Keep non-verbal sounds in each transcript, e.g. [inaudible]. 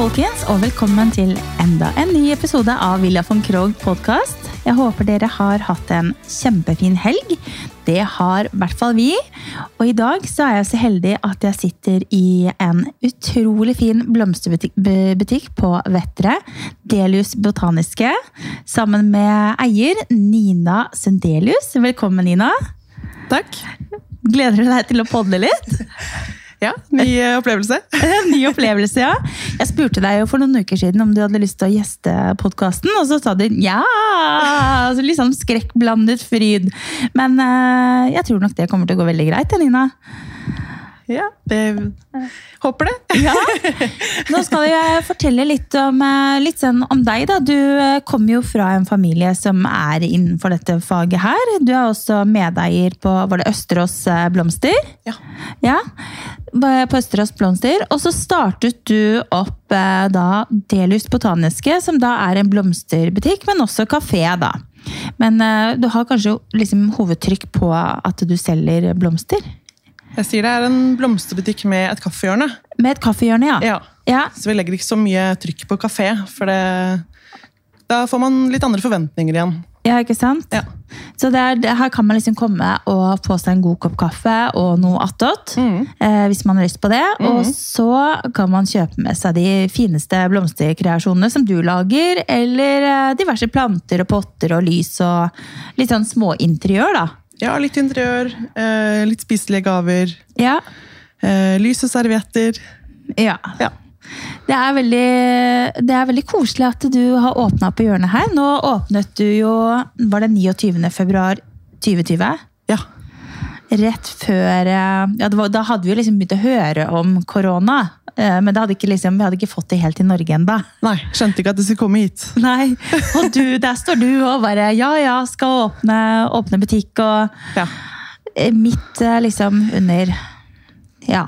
Folkens, og velkommen til enda en ny episode av Villa von Krogh podkast. Jeg håper dere har hatt en kjempefin helg. Det har i hvert fall vi. Og i dag så er jeg så heldig at jeg sitter i en utrolig fin blomsterbutikk på Vettre. Delius Botaniske. Sammen med eier Nina Sundelius. Velkommen, Nina. Takk. Gleder du deg til å podle litt? Ja, ny opplevelse. [laughs] ny opplevelse, ja. Jeg spurte deg jo for noen uker siden om du hadde lyst til å gjeste podkasten, og så sa du ja! Altså, litt sånn skrekkblandet fryd. Men uh, jeg tror nok det kommer til å gå veldig greit, Nina. Ja, det håper det. [laughs] ja. Nå skal jeg fortelle litt om, eh, litt sånn om deg. Da. Du eh, kommer jo fra en familie som er innenfor dette faget her. Du er også medeier på var det Østerås eh, Blomster? Ja. ja. På Østerås Blomster. Og så startet du opp da Delus Botaniske, som da er en blomsterbutikk, men også kafé. da. Men du har kanskje liksom hovedtrykk på at du selger blomster? Jeg sier det er en blomsterbutikk med et kaffehjørne. Med et kaffehjørne, ja. ja. ja. Så vi legger ikke så mye trykk på kafé, for det, da får man litt andre forventninger igjen. Ja, ikke sant? Ja. Så er, her kan man liksom komme og få seg en god kopp kaffe og noe attåt. Mm. Eh, hvis man har lyst på det. Mm. Og så kan man kjøpe med seg de fineste blomsterkreasjonene som du lager. Eller eh, diverse planter og potter og lys og litt sånn småinteriør, da. Ja, litt interiør. Eh, litt spiselige gaver. Ja. Eh, lys og servietter. Ja. ja. Det er, veldig, det er veldig koselig at du har åpna på hjørnet her. Nå åpnet du jo Var det 29. februar 2020? Ja rett før eh, ja, var, Da hadde vi jo liksom begynt å høre om korona. Eh, men hadde liksom, vi hadde ikke fått det helt i Norge ennå. Nei, skjønte ikke at det skulle komme hit. [laughs] Nei, Og du, der står du og bare ja ja, skal åpne, åpne butikk og ja. Eh, midt liksom under ja,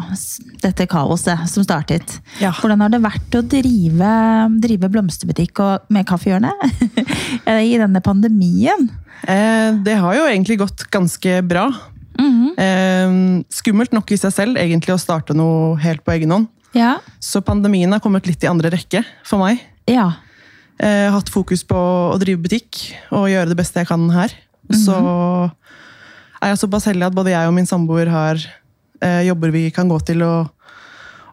dette kaoset som startet. Ja. Hvordan har det vært å drive, drive blomsterbutikk med kaffehjørne [laughs] i denne pandemien? Eh, det har jo egentlig gått ganske bra. Mm -hmm. eh, skummelt nok i seg selv egentlig å starte noe helt på egen hånd. Ja. Så pandemien har kommet litt i andre rekke for meg. Ja. Jeg har hatt fokus på å drive butikk og gjøre det beste jeg kan her. Mm -hmm. Så er jeg såpass heldig at både jeg og min samboer har eh, jobber vi kan gå til og,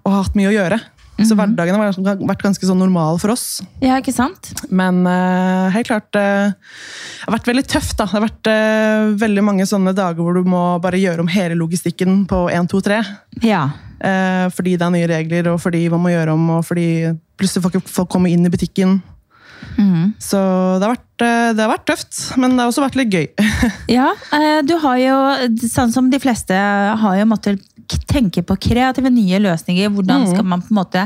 og har hatt mye å gjøre. Så mhm. hverdagen har vært ganske sånn normal for oss. Ja, ikke sant? Men uh, helt klart uh, Det har vært veldig tøft. da. Det har vært uh, veldig mange sånne dager hvor du må bare gjøre om hele logistikken på 1, 2, 3. Ja. Fordi det er nye regler, og fordi man må gjøre om, og fordi plutselig får ikke folk komme inn i butikken. Mm. Så det har, vært, det har, vært, tøft, men det har også vært litt gøy. [laughs] ja, du har jo, sånn som de fleste, har jo måttet tenke på kreative, nye løsninger. Hvordan skal mm. man på en måte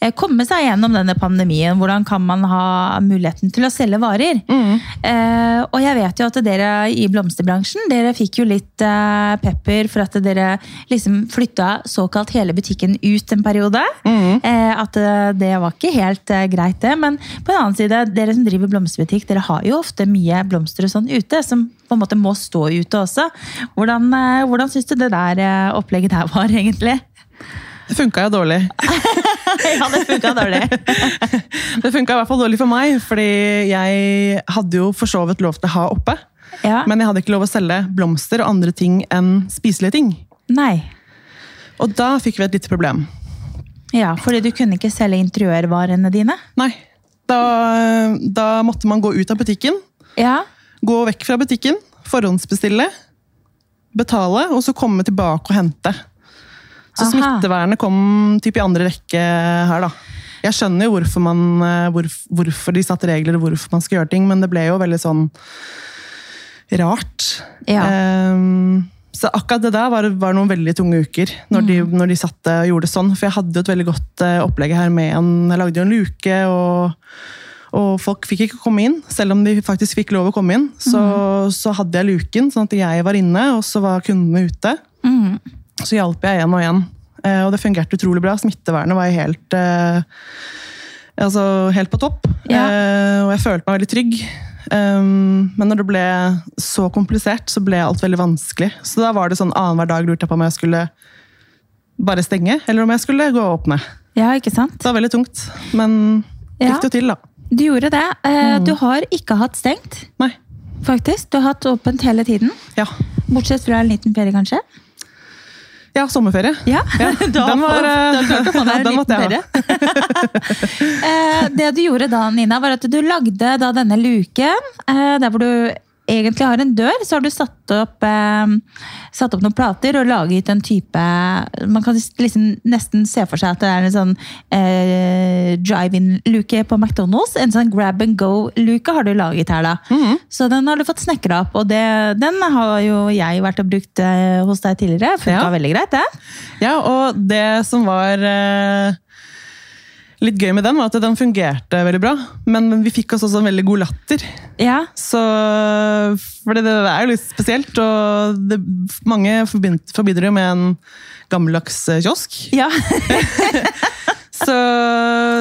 eh, komme seg gjennom denne pandemien? Hvordan kan man ha muligheten til å selge varer? Mm. Eh, og jeg vet jo at dere i blomsterbransjen dere fikk jo litt eh, pepper for at dere liksom flytta såkalt hele butikken ut en periode. Mm. Eh, at eh, det var ikke helt eh, greit, det. Men på en annen side, dere som driver blomsterbutikk, dere har jo ofte mye blomster og sånn ute. som på en måte må stå ute også. Hvordan, hvordan syns du det der opplegget der var, [laughs] egentlig? Det funka jo dårlig. [laughs] ja, det funka dårlig. [laughs] det funka i hvert fall dårlig for meg, fordi jeg hadde jo for så vidt lov til å ha oppe. Ja. Men jeg hadde ikke lov å selge blomster og andre ting enn spiselige ting. Nei. Og da fikk vi et lite problem. Ja, fordi du kunne ikke selge interiørvarene dine? Nei. Da, da måtte man gå ut av butikken. Ja. Gå vekk fra butikken, forhåndsbestille, betale, og så komme tilbake og hente. Så Aha. smittevernet kom typ i andre rekke her, da. Jeg skjønner jo hvorfor, man, eh, hvor, hvorfor de satte regler og hvorfor man skal gjøre ting, men det ble jo veldig sånn rart. Ja. Um, så akkurat det der var, var, noen veldig tunge uker, når, de, mm. når de satte og gjorde det sånn. For jeg hadde jo et veldig godt uh, opplegg her med en Jeg lagde jo en luke, og, og, folk fikk ikke komme inn. Selv om de faktisk fikk lov å komme inn, så, mm. så hadde jeg luken, sånn at jeg var inne, og så var kundene ute. Mm. Så hjalp jeg én og én. Eh, og det fungerte utrolig bra. Smittevernet var helt, eh, altså, helt på topp. Ja. Eh, og jeg følte meg veldig trygg. Um, men når det ble så komplisert, så ble alt veldig vanskelig. Så da var det sånn annenhver dag lurte jeg på om jeg skulle bare stenge, eller om jeg skulle gå og åpne. Ja, ikke sant? Det var veldig tungt, men Ja. gikk det jo til, da. Du gjorde det. Uh, Mm. Du har ikke hatt stengt, Nei. faktisk. Du har hatt åpent hele tiden. Ja. Bortsett fra en liten ferie, kanskje? Ja, sommerferie. Ja, Ja, [laughs] da, den var, eh, da den [laughs] måtte jeg ha. [laughs] Eh, det du gjorde da, Nina, var at du lagde da denne luken, eh, der hvor du egentlig har en dør, så har du satt opp, eh, satt opp noen plater og laget en type Man kan liksom nesten se for seg at det er en sånn eh, drive-in-luke på McDonald's. En sånn grab and go-luke har du laget her, da. Mhm. Så den har du fått snekra opp, og det, den har jo jeg vært og brukt eh, hos deg tidligere. Funka Ja. veldig greit, det. Ja, og det som var eh, litt gøy med den, var at den fungerte veldig bra. Men vi fikk oss også en veldig god latter. Ja, Så, for det er jo litt spesielt, og det, mange forbind- forbinder det med en gammeldags kiosk. ja. [laughs] Så,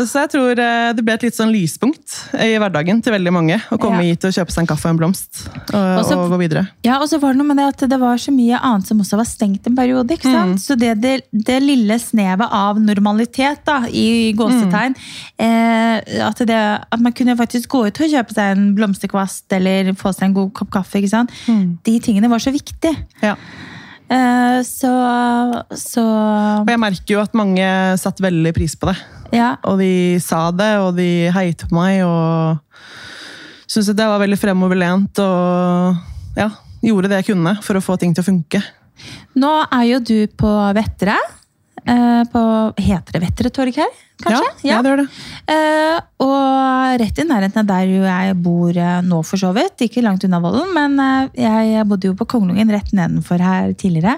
så jeg tror eh, det ble et litt sånn lyspunkt i hverdagen til veldig mange. Å komme Ja. hit og kjøpe seg en kaffe og en blomst, og, også, og gå videre. Ja, og så var det noe med det at det var så mye annet som også var stengt en periode. ikke sant? Så det, det, det lille snevet av normalitet, da, i gåsetegn eh, at, det, at man kunne faktisk gå ut og kjøpe seg en blomsterkvast eller få seg en god kopp kaffe. ikke sant? De tingene var så viktige. Ja. Eh, så, så Og jeg merker jo at mange satte veldig pris på det. Ja. Og de sa det, og de heiet på meg, og syntes at jeg var veldig fremoverlent og ja, gjorde det jeg kunne for å få ting til å funke. Nå er jo du på Vettere. eh, På, heter det Vettere-torg her, kanskje? Ja, ja, det gjør det. Eh, og rett i nærheten av der jeg bor eh, nå, for så vidt. Ikke langt unna Vollen, men eh, jeg bodde jo på Kongelungen rett nedenfor her tidligere.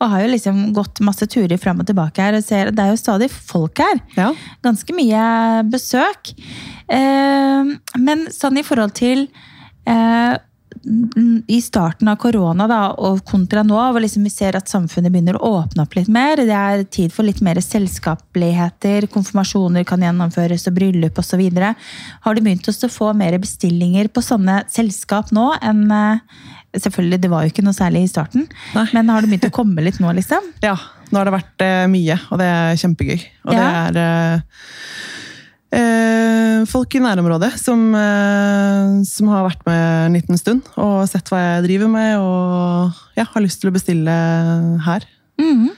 Og har jo liksom gått masse turer fram og tilbake her og ser det er jo stadig folk her. Ja. Ganske mye besøk. Men sånn i forhold til eh, i starten av korona da, og kontra nå, hvor liksom vi ser at samfunnet begynner å åpne opp litt mer. Det er tid for litt mer selskapeligheter, konfirmasjoner kan gjennomføres og bryllup osv. Har du begynt å få mer bestillinger på sånne selskap nå enn eh, Selvfølgelig, det var jo ikke noe særlig i starten, Nei. men har det begynt å komme litt nå, liksom? [laughs] ja, nå har det vært eh, mye, og det er kjempegøy. Og Ja. det er eh, folk i nærområdet som, eh, som har vært med en liten stund og sett hva jeg driver med, og ja, har lyst til å bestille her. Mhm.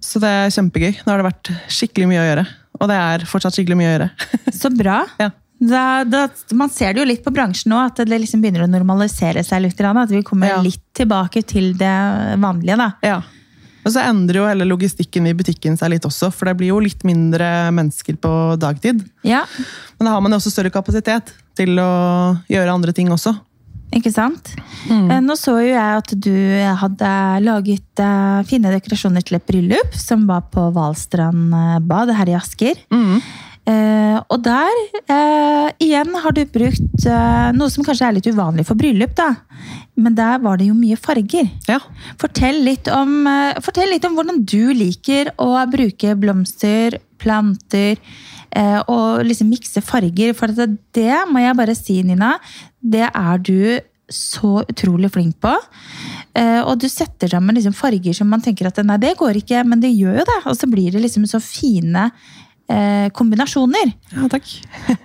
Så det er kjempegøy. Nå har det vært skikkelig mye å gjøre. Og det er fortsatt skikkelig mye å gjøre. [laughs] Så bra. Ja. Da, da, man ser det jo litt på bransjen nå, at det liksom begynner å normalisere seg litt. At vi kommer Ja. litt tilbake til det vanlige. da. Ja. Og så endrer jo hele logistikken i butikken seg litt også, for det blir jo litt mindre mennesker på dagtid. Ja, Men da har man jo også større kapasitet til å gjøre andre ting også. ikke sant? Mm. Nå så jo jeg at du hadde laget eh, fine dekorasjoner til et bryllup som var på Hvalstrand eh, bad her i Asker. Mm. Eh, og der, eh, igjen, har du brukt eh, noe som kanskje er litt uvanlig for bryllup, da. Men der var det jo mye farger. Ja. Fortell litt om, eh, fortell litt om hvordan du liker å bruke blomster, planter eh, og liksom mikse farger. For det, det må jeg bare si, Nina, det er du så utrolig flink på. Eh, og du setter sammen liksom farger som man tenker at nei, det går ikke, men det gjør jo det. Og så blir det liksom så fine eh, kombinasjoner. ja, takk. [laughs]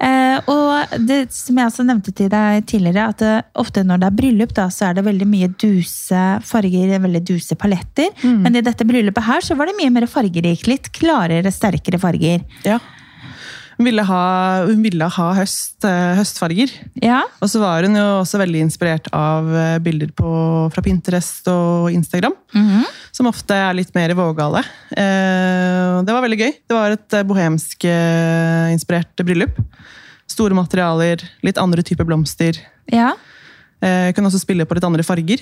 Eh, og det som jeg også nevnte til deg tidligere, at det, ofte når det er bryllup, da, så er det veldig mye duse farger, veldig duse paletter. Men i dette bryllupet her så var det mye mer fargerikt. Litt klarere, sterkere farger. Ja. Hun ville ha, hun ville ha høst, eh, høstfarger. Ja, Og så var hun jo også veldig inspirert av eh, bilder på, fra Pinterest og Instagram. Mhm. Som ofte er litt mer vågale. Eh, det var veldig gøy. Det var et eh, bohemsk eh, inspirert bryllup. Store materialer, litt andre typer blomster. ja, Eh, kunne også spille på litt andre farger.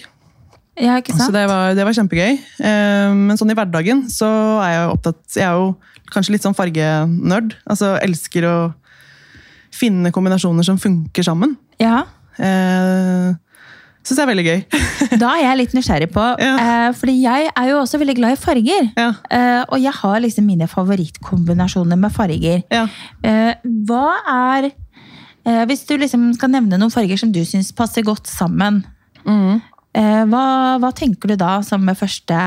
Ja ikke Så det var, det var kjempegøy. Eh, men sånn i hverdagen så er jeg opptatt Jeg er jo kanskje litt sånn fargenerd. Altså elsker å finne kombinasjoner som funker sammen. Ja, Eh, Syns jeg er veldig gøy. [laughs] Da er jeg litt nysgjerrig på, Ja. eh, fordi jeg er jo også veldig glad i farger. ja, Eh, og jeg har liksom mine favorittkombinasjoner med farger. ja. Eh, hva er eh, Hvis du liksom skal nevne noen farger som du syns passer godt sammen, Mhm. Eh, hva, hva tenker du da som første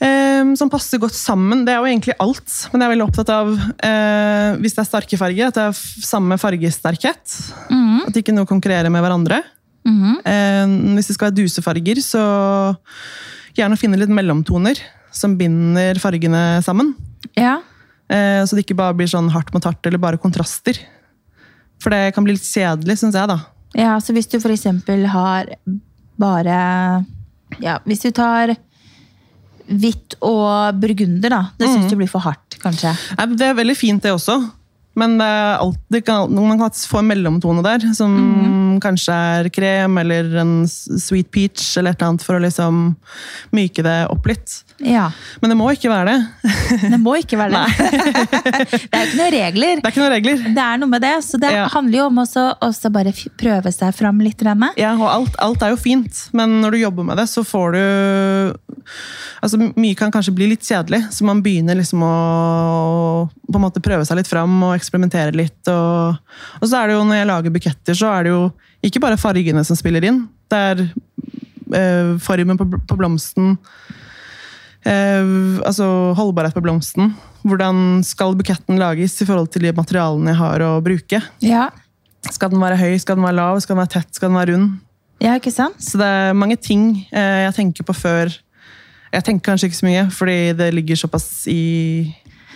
Eh, som passer godt sammen. Det er jo egentlig alt, men jeg er veldig opptatt av eh, hvis det er sterke farger, at det er samme fargesterkhet. Mm. At ikke noe konkurrerer med hverandre. Mm. Eh, hvis det skal være dusefarger, så gjerne finne litt mellomtoner som binder fargene sammen. Ja. Eh, så det ikke bare blir sånn hardt mot hardt eller bare kontraster. For det kan bli litt kjedelig, syns jeg, da. Ja, så hvis du eksempel har bare Ja, hvis du tar hvitt og burgunder, da. Det syns du blir for hardt, kanskje. Nei, Det er veldig fint, det også. Men det er alltid, man kan få en mellomtone der, som kanskje er krem eller en sweet peach eller et eller annet, for å liksom myke det opp litt. Ja. Men det må ikke være det. Det må ikke være det. [laughs] det er ikke noen regler. Det er ikke noen regler. Det er noe med det, så det Ja. handler jo om også, også bare prøve seg fram litt. Renne. Ja, og alt, alt er jo fint, men når du jobber med det, så får du altså Mye kan kanskje bli litt kjedelig, så man begynner liksom å på en måte prøve seg litt fram og eksperimentere litt. Og, og så er det jo, når jeg lager buketter, så er det jo ikke bare fargene som spiller inn. Det er eh, formen på, på blomsten, eh, altså holdbarhet på blomsten. Hvordan skal buketten lages i forhold til de materialene jeg har å bruke? Ja. Skal den være høy, skal den være lav, skal den være tett, skal den være rund? ja, ikke sant? Så det er mange ting eh, jeg tenker på før Jeg tenker kanskje ikke så mye, fordi det ligger såpass i,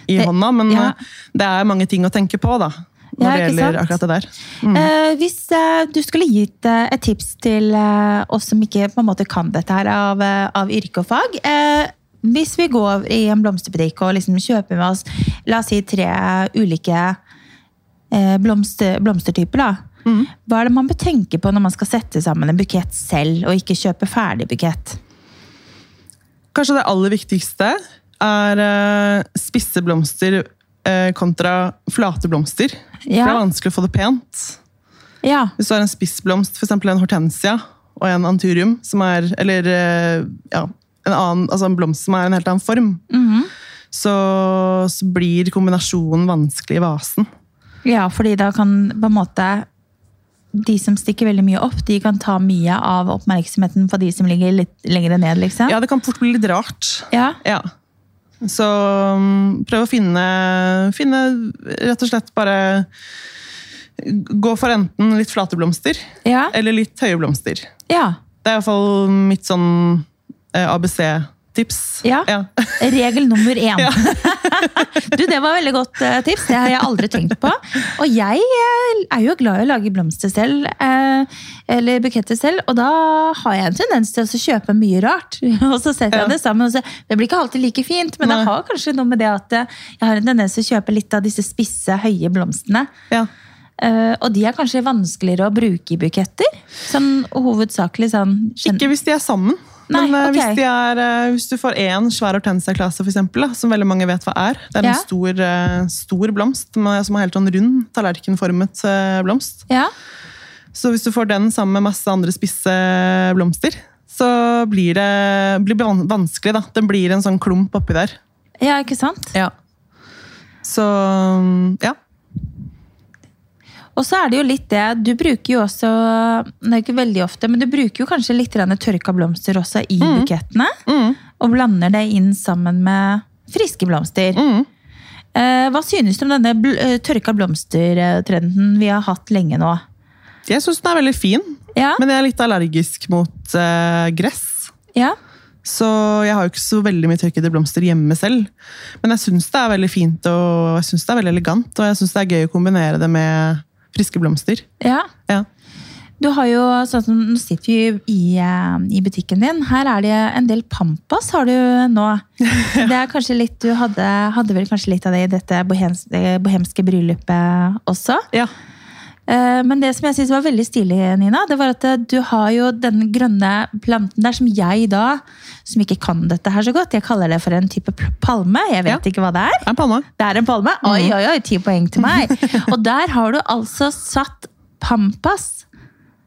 i Det- hånda, men ja. eh, det er mange ting å tenke på da, når Ja, det gjelder akkurat det der. Eh, hvis eh, du skulle gitt eh, et tips til eh, oss som ikke på en måte kan dette her av, eh, av yrke og fag eh, Hvis vi går i en blomsterbutikk og liksom kjøper med oss la oss si tre ulike eh, blomster, blomstertyper, da. hva er det man bør tenke på når man skal sette sammen en bukett selv, og ikke kjøpe ferdig bukett? Kanskje det aller viktigste er spisse blomster kontra flate blomster. For det er vanskelig å få det pent. Ja. Hvis du har en spissblomst, for eksempel en hortensia og en anturium, som er, eller eh, ja, en, annen, altså en blomst som er en helt annen form, Mhm. så, så blir kombinasjonen vanskelig i vasen. ja, fordi da kan på en måte de som stikker veldig mye opp, de kan ta mye av oppmerksomheten på de som ligger litt lenger ned, liksom. Ja, det kan fort bli litt rart. Ja. Ja. Så um, prøv å finne, finne rett og slett bare Gå for enten litt flate blomster Ja. eller litt høye blomster. ja. Det er iallfall mitt sånn eh, ABC-tips. Ja. Regel nummer [laughs] én. Ja. [laughs] du, det var veldig godt eh, tips. Det har jeg aldri tenkt på. Og jeg eh, er jo glad i å lage blomster selv, eh, eller buketter selv, og da har jeg en tendens til å kjøpe mye rart. [laughs] Og så setter Ja. jeg det sammen, og så Det blir ikke alltid like fint, men det har kanskje noe med det at jeg har en tendens til å kjøpe litt av disse spisse, høye blomstene. Ja. Uh, og de er kanskje vanskeligere å bruke i buketter? Sånn hovedsakelig sånn Ikke hvis de er sammen. Nei, Men okay. hvis, er, eh, hvis du får én svær hortensia-klase, som veldig mange vet hva er Det er en Ja. stor, eh, stor blomst som har helt sånn rund, tallerkenformet eh, blomst. Ja. Så hvis du får den sammen med masse andre spisse blomster, så blir det blir vanskelig. da. Den blir en sånn klump oppi der. ja, ikke sant? Ja. Så mm, ja. Og så er det jo litt det, du bruker jo også, det er ikke veldig ofte, men du bruker jo kanskje litt tørka blomster også i bukettene. Mm, Og blander det inn sammen med friske blomster. mm. Eh, hva synes du om denne bl eh, tørka blomster-trenden vi har hatt lenge nå? Jeg syns den er veldig fin, Ja, men jeg er litt allergisk mot eh, gress. ja, Så jeg har jo ikke så veldig mye tørkede blomster hjemme selv. Men jeg syns det er veldig fint og jeg synes det er veldig elegant, og jeg syns det er gøy å kombinere det med friske blomster. ja. Ja. Du har jo, sånn som Nå sitter vi i, eh, i butikken din. Her er det en del pampas har du nå. [laughs] Det er kanskje litt, Du hadde, hadde vel kanskje litt av det i dette bohems, bohemske bryllupet også? ja. Eh, Men det som jeg synes var veldig stilig, Nina, det var at eh, du har jo den grønne planten der som jeg da, som ikke kan dette her så godt, jeg kaller det for en type palme. Jeg vet Ja. ikke hva det er. En palme. Det er en palme? Oi, oi, oi, ti poeng til meg. [laughs] Og der har du altså satt pampas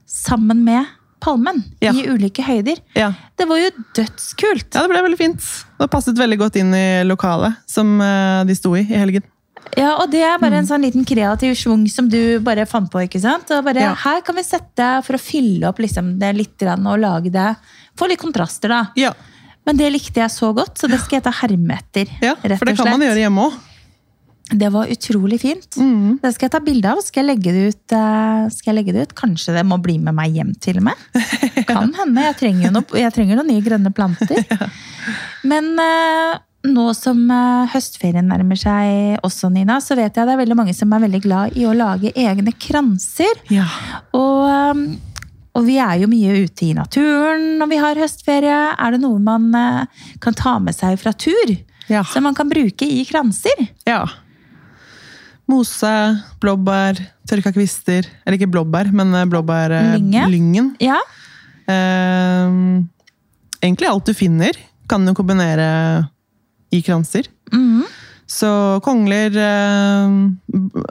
sammen med palmen Ja. i ulike høyder. Ja. Det var jo dødskult. ja, det ble veldig fint. Det passet veldig godt inn i lokalet som eh, de sto i i helgen. Ja, og det er bare en sånn liten kreativ svung som du bare fant på, ikke sant? Og bare, Ja. Her kan vi sette for å fylle opp liksom det litt og lage det Få litt kontraster, da. Ja. Men det likte jeg så godt, så det skal jeg ta herme etter. Ja, For det kan man gjøre hjemme òg. Det var utrolig fint. Mm. Det skal jeg ta bilde av. Skal jeg, det ut, eh, skal jeg legge det ut? Kanskje det må bli med meg hjem til og med. [laughs] Kan hende. Jeg trenger, noe, jeg trenger noen nye grønne planter. [laughs] Men eh, nå som eh, høstferien nærmer seg også, Nina, så vet jeg det er veldig mange som er veldig glad i å lage egne kranser. Ja. Og, um, og vi er jo mye ute i naturen når vi har høstferie. Er det noe man eh, kan ta med seg fra tur? Ja. Som man kan bruke i kranser? ja. Mose, blåbær, tørka kvister. Eller ikke blåbær, men Lynge. blåbærlyngen. Ja. Eh, egentlig alt du finner, kan du kombinere i kranser. Mhm. Så kongler, eh,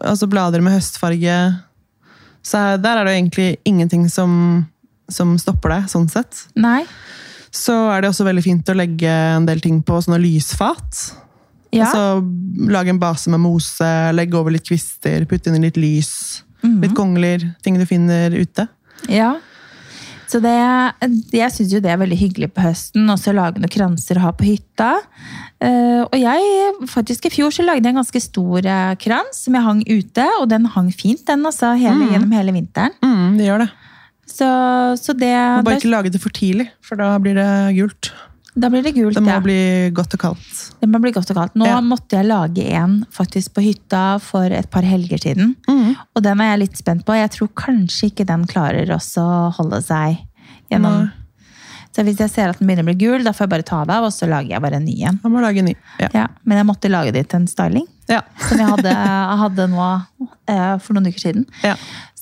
altså blader med høstfarge Så her- der er det jo egentlig ingenting som, som stopper deg, sånn sett. Nei. Så er det også veldig fint å legge en del ting på sånne lysfat. Ja. Altså lage en base med mose, legge over litt kvister, putte inn litt lys. Mhm. Litt kongler, ting du finner ute. Ja. Så det, jeg syns jo det er veldig hyggelig på høsten. Også lage noen kranser å ha på hytta. Eh, og jeg, faktisk i fjor så lagde jeg en ganske stor eh, krans som jeg hang ute. Og den hang fint, den altså, hele, gjennom hele vinteren. Mm, det gjør det. Så, så det bare ikke lage det for tidlig, for da blir det gult. Da blir det gult. Det må ja. bli godt og kaldt. Det må bli godt og kaldt. Nå Ja. måtte jeg lage en faktisk på hytta for et par helger siden. Mm. Og den er jeg litt spent på. Jeg tror kanskje ikke den klarer også å holde seg gjennom Nei. Så hvis jeg ser at den begynner å bli gul, da får jeg bare ta det av, og så lager jeg bare en ny en. Da må lage en ny. Ja. Ja, men jeg måtte lage det til en styling, Ja. som jeg hadde, [laughs] hadde nå eh, for noen uker siden. ja.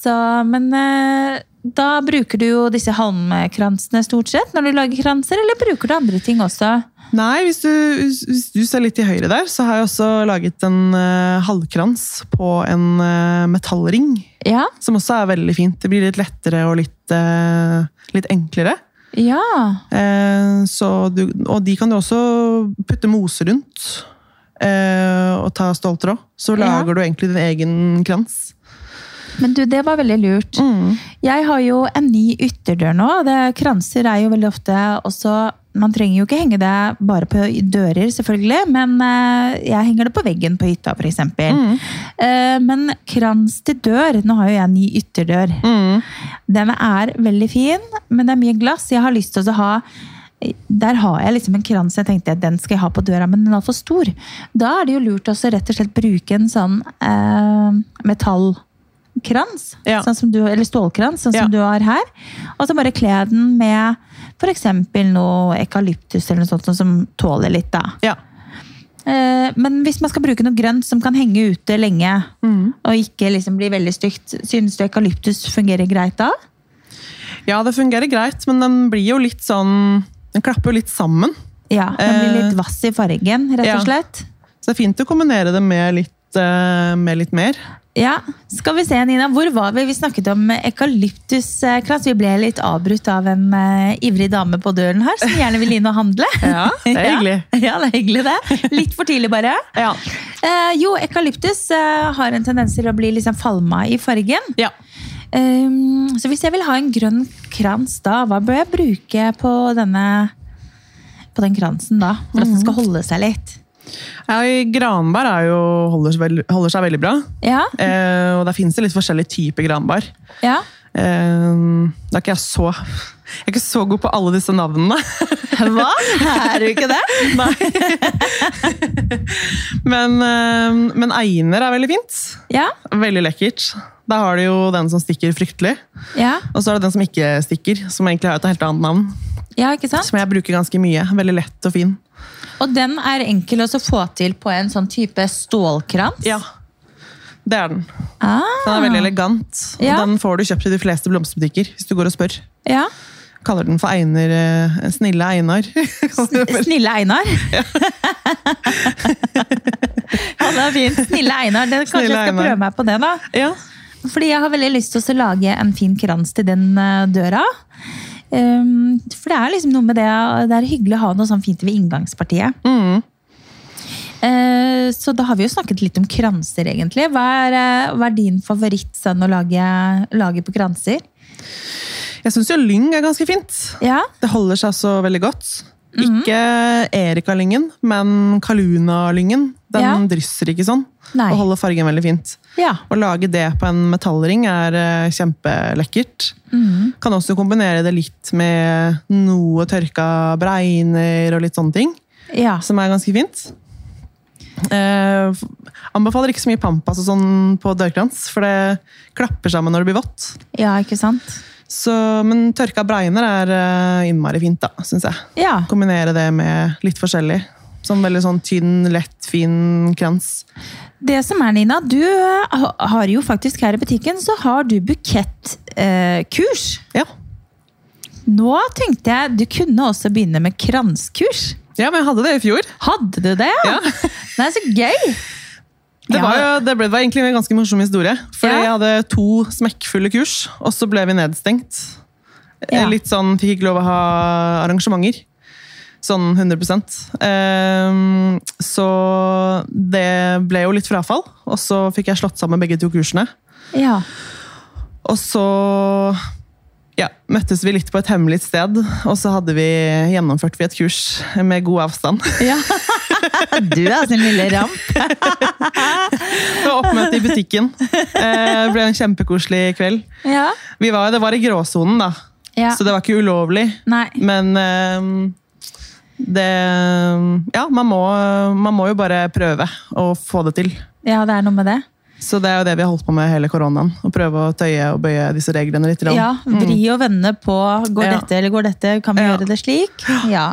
Så, men eh, da bruker du jo disse halmkransene stort sett når du lager kranser, eller bruker du andre ting også? Nei, hvis du, hvis du ser litt til høyre der, så har jeg også laget en uh, halvkrans på en uh, metallring. Ja. Som også er veldig fint. Det blir litt lettere og litt, uh, litt enklere. Ja. Så du, og de kan du også putte mose rundt. Og ta ståltråd. Så Ja. lager du egentlig din egen krans. Men du, det var veldig lurt. Mm. Jeg har jo en ny ytterdør nå. Det, kranser er jo veldig ofte også Man trenger jo ikke henge det bare på dører, selvfølgelig, men eh, jeg henger det på veggen på hytta, f.eks. Mm. Uh, men krans til dør Nå har jo jeg en ny ytterdør. Mm. Den er veldig fin, men det er mye glass. Jeg har lyst til å ha der har jeg liksom en krans jeg tenkte den skal jeg ha på døra, men den er for stor. Da er det jo lurt å rett og slett bruke en sånn eh, metallkrans. Ja. Sånn som du, eller stålkrans, sånn Ja. som du har her. Og så bare kle den med f.eks. noe ekalyptus eller noe sånt sånn som tåler litt. da. Ja. Eh, men hvis man skal bruke noe grønt som kan henge ute lenge, Mm. og ikke liksom bli veldig stygt, synes du eukalyptus fungerer greit da? ja, det fungerer greit, men den blir jo litt sånn Den klapper jo litt sammen. Ja, den blir Eh, litt vass i fargen, rett og slett. Så det er fint å kombinere det med litt, eh, med litt mer. Ja, skal vi se Nina, hvor var vi? Vi snakket om ekalyptuskrans. Vi ble litt avbrutt av en uh, ivrig dame på døren her, som gjerne vil inn og handle. [laughs] Ja, det er [laughs] hyggelig. Ja, ja, det er hyggelig det. Litt for tidlig bare. Ja. Uh, jo, ekalyptus uh, har en tendens til å bli liksom falma i fargen. ja. Um, så hvis jeg vil ha en grønn krans da, hva bør jeg bruke på denne på den kransen da, for at den skal holde seg litt? Ja, granbar jo, holder, seg veld- holder seg veldig bra. Ja, Eh, og der finnes det litt forskjellige typer granbar. ja. Eh, da er ikke jeg så Jeg er ikke så god på alle disse navnene. [laughs] Hva? Er du ikke det? [laughs] Men, eh, men einer er veldig fint. Ja, Veldig lekkert. Da har du jo den som stikker fryktelig. ja, Og så er det den som ikke stikker, som egentlig har et helt annet navn. ja ikke sant? Som jeg bruker ganske mye. Veldig lett og fin. Og den er enkel å få til på en sånn type stålkrans. Ja, det er den. Ah, Den er veldig elegant. Og Ja. Den får du kjøpt i de fleste blomsterbutikker. hvis du går og spør. ja. Kaller den for Einer, eh, Snille Einar. [laughs] Snille Einar. [laughs] ja, [laughs] det er fint. Snille Einar. Det, kanskje Snille jeg skal Einar. prøve meg på det, da. ja. Fordi jeg har veldig lyst til å lage en fin krans til den eh, døra. Um, for det er liksom noe med det Det er hyggelig å ha noe sånn fint ved inngangspartiet. Mm. Eh, så da har vi jo snakket litt om kranser, egentlig. Hva er, eh, hva er din favoritt sånn å lage, lage på kranser? Jeg syns jo lyng er ganske fint. Ja? Det holder seg så veldig godt. Ikke Erika-lyngen, men Kaluna-lyngen. Den Ja. drysser ikke sånn, Nei. og holder fargen veldig fint. Ja. Å lage det på en metallring er eh, kjempelekkert. Mm. Kan også kombinere det litt med noe tørka bregner og litt sånne ting, ja. som er ganske fint. Eh, anbefaler ikke så mye pampas og sånn på dørkrans, for det klapper sammen når det blir vått. Ja, ikke sant? Så, men tørka bregner er eh, innmari fint, da, syns jeg. Ja. Kombinere det med litt forskjellig. Sånn veldig sånn tynn, lett, fin krans. Det som er, Nina, du eh, har jo faktisk her i butikken så har du bukettkurs. Eh. Ja. Nå tenkte jeg du kunne også begynne med kranskurs. ja, men jeg hadde det i fjor. Hadde du det? Ja. Det [laughs] er så gøy! Det Ja. var, jo, det, ble, det var egentlig en ganske morsom historie. For Ja. jeg hadde to smekkfulle kurs, og så ble vi nedstengt. Ja. Litt sånn, Fikk ikke lov å ha arrangementer. Sånn 100% Ehm, Så det ble jo litt frafall. Og så fikk jeg slått sammen begge to kursene. Ja. Og så ja, møttes vi litt på et hemmelig sted, og så hadde vi gjennomført vi et kurs med god avstand. ja. Du er sin lille ramp. [laughs] Det var oppmøte i butikken. Eh, Det ble en kjempekoselig kveld. Ja. Vi var, det var i gråsonen, da, ja. så det var ikke ulovlig. Nei. Men eh, det Ja, man må, man må jo bare prøve å få det til. Ja, det er noe med det. Så det er jo det vi har holdt på med hele koronaen. Å prøve å tøye og bøye disse reglene litt. Ja, Vri og vende på går Ja. dette eller går dette, kan vi Ja. gjøre det slik? Ja.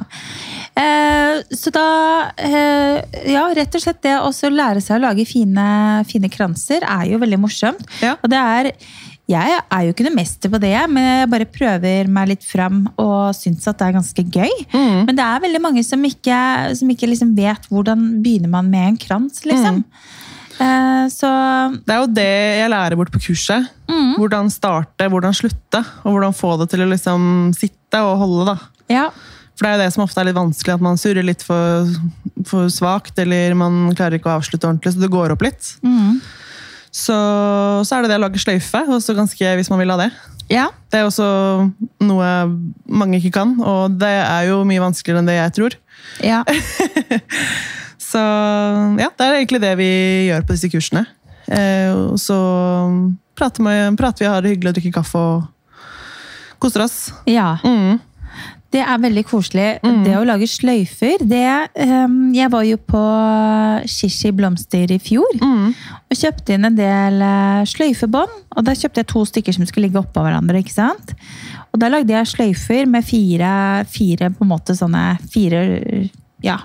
Eh, så da eh, Ja, rett og slett det å lære seg å lage fine, fine kranser er jo veldig morsomt. Ja. Og det er jeg er jo ikke noe mester på det, men jeg bare prøver meg litt fram og syns at det er ganske gøy. Mm. Men det er veldig mange som ikke, som ikke liksom vet hvordan begynner man med en krans, liksom. Eh, så Det er jo det jeg lærer bort på kurset. Mm. Hvordan starte, hvordan slutte, og hvordan få det til å liksom sitte og holde. da. ja. For det er jo det som ofte er litt vanskelig, at man surrer litt for, for svakt, eller man klarer ikke å avslutte ordentlig, så det går opp litt. Mm. Så, så er det det å lage sløyfe, også ganske, hvis man vil ha det. ja. Det er også noe mange ikke kan, og det er jo mye vanskeligere enn det jeg tror. Ja. [laughs] Så ja, det er egentlig det vi gjør på disse kursene. Eh, og så prater, vi- prater vi, har det hyggelig og drikker kaffe og koser oss. ja. Mm. Det er veldig koselig. Det å lage sløyfer det, um, Jeg var jo på Shishi Blomster i fjor Mm. og kjøpte inn en del eh, sløyfebånd. Og da kjøpte jeg to stykker som skulle ligge oppå hverandre. ikke sant? Og da lagde jeg sløyfer med fire, fire på en måte sånne fire ja,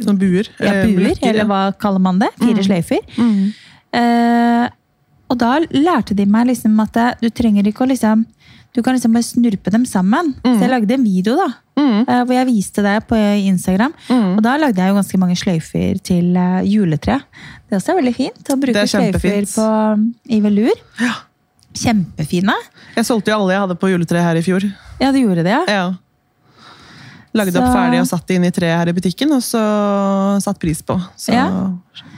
Sånn buer. ja, eh, buer, eh, eller hva kaller man det? Fire sløyfer. Mm. Eh, og da lærte de meg liksom at du trenger ikke å liksom Du kan liksom bare snurpe dem sammen. Så jeg lagde en video da, Mm. eh, hvor jeg viste det på Instagram. Mm. Og da lagde jeg jo ganske mange sløyfer til eh, juletre. Det også er veldig fint å bruke er sløyfer på, i velur. Ja. Kjempefine. Jeg solgte jo alle jeg hadde på juletreet her i fjor. Ja, du gjorde det, ja. Ja. Lagde Så- opp ferdig og satt det inn i treet her i butikken, og så satt pris på. Så Ja.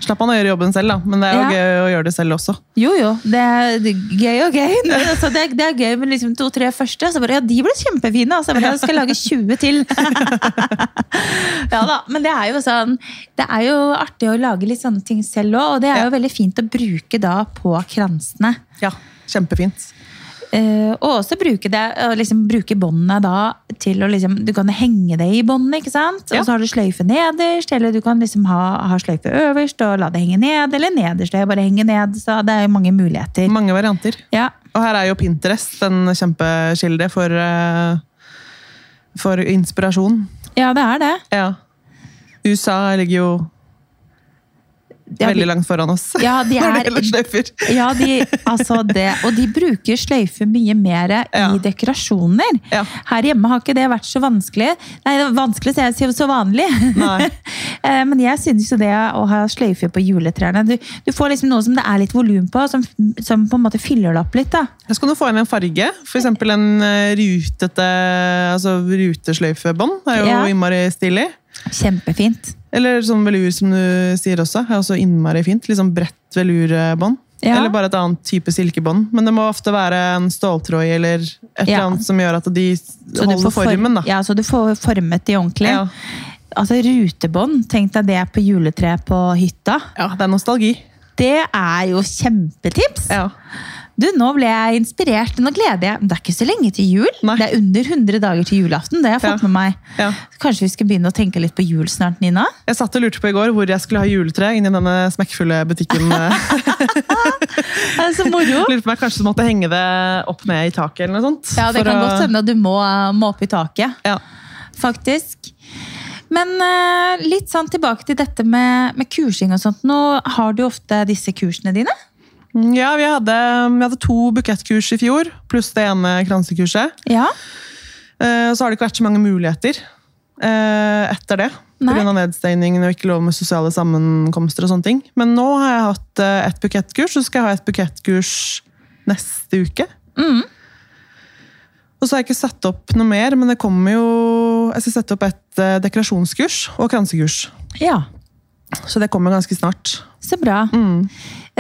slapp man å gjøre jobben selv, da. Men det er jo Ja. gøy å gjøre det selv også. Jo, jo. Det er gøy og gøy. Altså, det, er, det er gøy med liksom to-tre første. Så bare, ja, De ble kjempefine! Og så bare, jeg skal lage 20 til. [laughs] ja da, Men det er jo sånn Det er jo artig å lage litt sånne ting selv òg. Og det er jo veldig fint å bruke da på kransene. Ja, kjempefint. Eh, og også bruke det, og liksom bruke båndene da til å liksom Du kan henge det i båndene, ikke sant? Ja. Og så har du sløyfe nederst, eller du kan liksom ha, ha sløyfe øverst og la det henge ned, eller nederst og bare henge ned. Så det er jo mange muligheter. Mange varianter. Ja, Og her er jo Pinterest en kjempekilde for, eh, for inspirasjon. ja det er det. Ja. USA ligger jo Ja, veldig langt foran oss ja, de [laughs] når det er gjelder sløyfer. ja, de, altså det, Og de bruker sløyfer mye mer Ja. i dekorasjoner. Ja. Her hjemme har ikke det vært så vanskelig. Nei, er vanskelig, så jeg sier så vanlig. [laughs] Eh, Men jeg synes jo det å ha sløyfer på juletrærne du, du får liksom noe som det er litt volum på, som, som på en måte fyller det opp litt. da. Her skal du få inn en farge. F.eks. en eh, rutete altså rutesløyfebånd. Det er jo Ja. innmari stilig. Kjempefint. Eller sånn velur, som du sier også. er også innmari fint. Litt sånn bredt velurbånd. Ja. Eller bare et annet type silkebånd. Men det må ofte være en ståltråd eller et Ja. eller annet som gjør at de holder får formen. da. Ja, så du får formet de ordentlig. Ja. Altså rutebånd, tenk deg det på juletreet på hytta. ja, det er nostalgi. Det er jo kjempetips! Ja. Du, nå ble jeg inspirert. Nå gleder jeg. Det er ikke så lenge til jul. Nei. Det er under 100 dager til julaften. Det har jeg fått Ja. med meg. Ja. Kanskje vi skal begynne å tenke litt på jul snart, Nina? Jeg satt og lurte på i går hvor jeg skulle ha juletre inni denne smekkfulle butikken. [laughs] [laughs] Det er så moro! lurte på meg, kanskje kanskje måtte henge det opp ned i taket eller noe sånt. Ja, det kan å- godt hende at du må, må opp i taket. Ja. faktisk. Men eh, litt sånn tilbake til dette med, med kursing og sånt. Nå har du ofte disse kursene dine? Ja, vi hadde, vi hadde to bukettkurs i fjor, pluss det ene kransekurset. Ja. Eh, så har det ikke vært så mange muligheter eh, etter det. Pga. nedstengningen og ikke lov med sosiale sammenkomster. og sånne ting. Men nå har jeg hatt eh, et bukettkurs, så skal jeg ha et bukettkurs neste uke. Mm. Og så har jeg ikke satt opp noe mer, men det kommer jo Jeg skal sette opp et dekorasjonskurs og kransekurs. ja. Så det kommer ganske snart. Så bra. Mm.